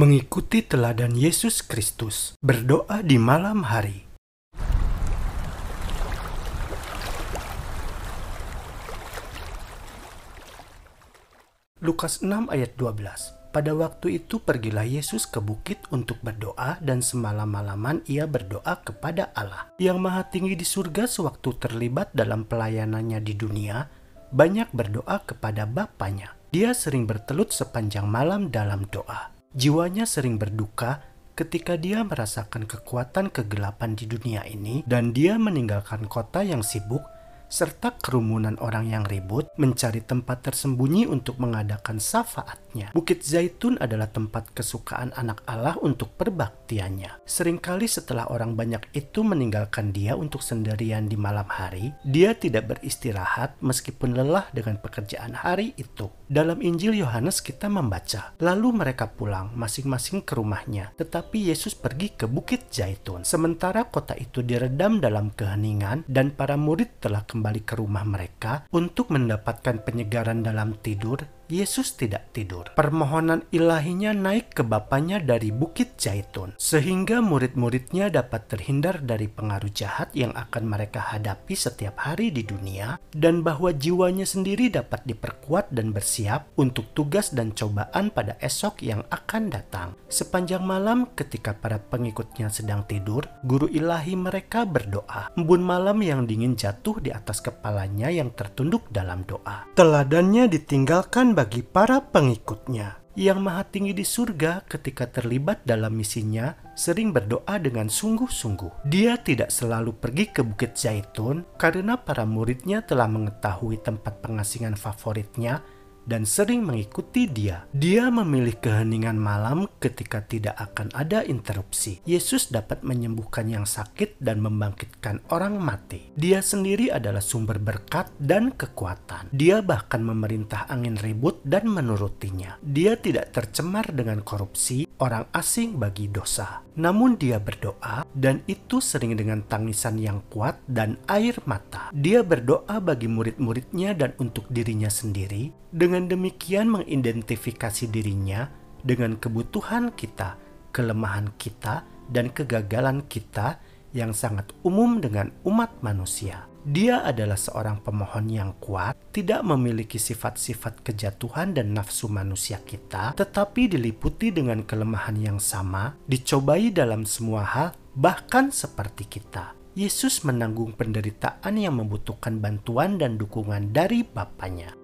Mengikuti teladan Yesus Kristus, berdoa di malam hari. Lukas 6 ayat 12 Pada waktu itu pergilah Yesus ke bukit untuk berdoa dan semalam-malaman ia berdoa kepada Allah. Yang maha tinggi di surga sewaktu terlibat dalam pelayanannya di dunia, banyak berdoa kepada Bapaknya. Dia sering bertelut sepanjang malam dalam doa. Jiwanya sering berduka ketika dia merasakan kekuatan kegelapan di dunia ini dan dia meninggalkan kota yang sibuk serta kerumunan orang yang ribut mencari tempat tersembunyi untuk mengadakan syafaatnya. Bukit Zaitun adalah tempat kesukaan anak Allah untuk perbaktiannya. Seringkali setelah orang banyak itu meninggalkan dia untuk sendirian di malam hari, dia tidak beristirahat meskipun lelah dengan pekerjaan hari itu. Dalam Injil Yohanes kita membaca, lalu mereka pulang masing-masing ke rumahnya, tetapi Yesus pergi ke Bukit Zaitun. Sementara kota itu diredam dalam keheningan dan para murid telah kembali kembali ke rumah mereka untuk mendapatkan penyegaran dalam tidur Yesus tidak tidur. Permohonan ilahinya naik ke Bapaknya dari Bukit Zaitun, sehingga murid-muridnya dapat terhindar dari pengaruh jahat yang akan mereka hadapi setiap hari di dunia, dan bahwa jiwanya sendiri dapat diperkuat dan bersiap untuk tugas dan cobaan pada esok yang akan datang. Sepanjang malam ketika para pengikutnya sedang tidur, guru ilahi mereka berdoa. Embun malam yang dingin jatuh di atas kepalanya yang tertunduk dalam doa. Teladannya ditinggalkan bagi para pengikutnya. Yang Maha Tinggi di surga, ketika terlibat dalam misinya, sering berdoa dengan sungguh-sungguh. Dia tidak selalu pergi ke Bukit Zaitun karena para muridnya telah mengetahui tempat pengasingan favoritnya dan sering mengikuti dia. Dia memilih keheningan malam ketika tidak akan ada interupsi. Yesus dapat menyembuhkan yang sakit dan membangkitkan orang mati. Dia sendiri adalah sumber berkat dan kekuatan. Dia bahkan memerintah angin ribut dan menurutinya. Dia tidak tercemar dengan korupsi, orang asing bagi dosa. Namun dia berdoa dan itu sering dengan tangisan yang kuat dan air mata. Dia berdoa bagi murid-muridnya dan untuk dirinya sendiri dengan demikian mengidentifikasi dirinya dengan kebutuhan kita, kelemahan kita, dan kegagalan kita yang sangat umum dengan umat manusia. Dia adalah seorang pemohon yang kuat, tidak memiliki sifat-sifat kejatuhan dan nafsu manusia kita, tetapi diliputi dengan kelemahan yang sama, dicobai dalam semua hal, bahkan seperti kita. Yesus menanggung penderitaan yang membutuhkan bantuan dan dukungan dari Bapaknya.